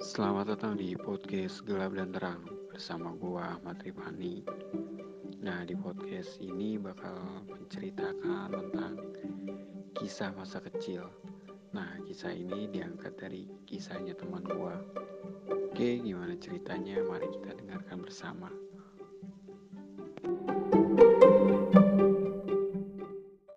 Selamat datang di podcast Gelap dan Terang bersama gua Ahmad Rifani. Nah, di podcast ini bakal menceritakan tentang kisah masa kecil. Nah, kisah ini diangkat dari kisahnya teman gua. Oke, gimana ceritanya? Mari kita dengarkan bersama.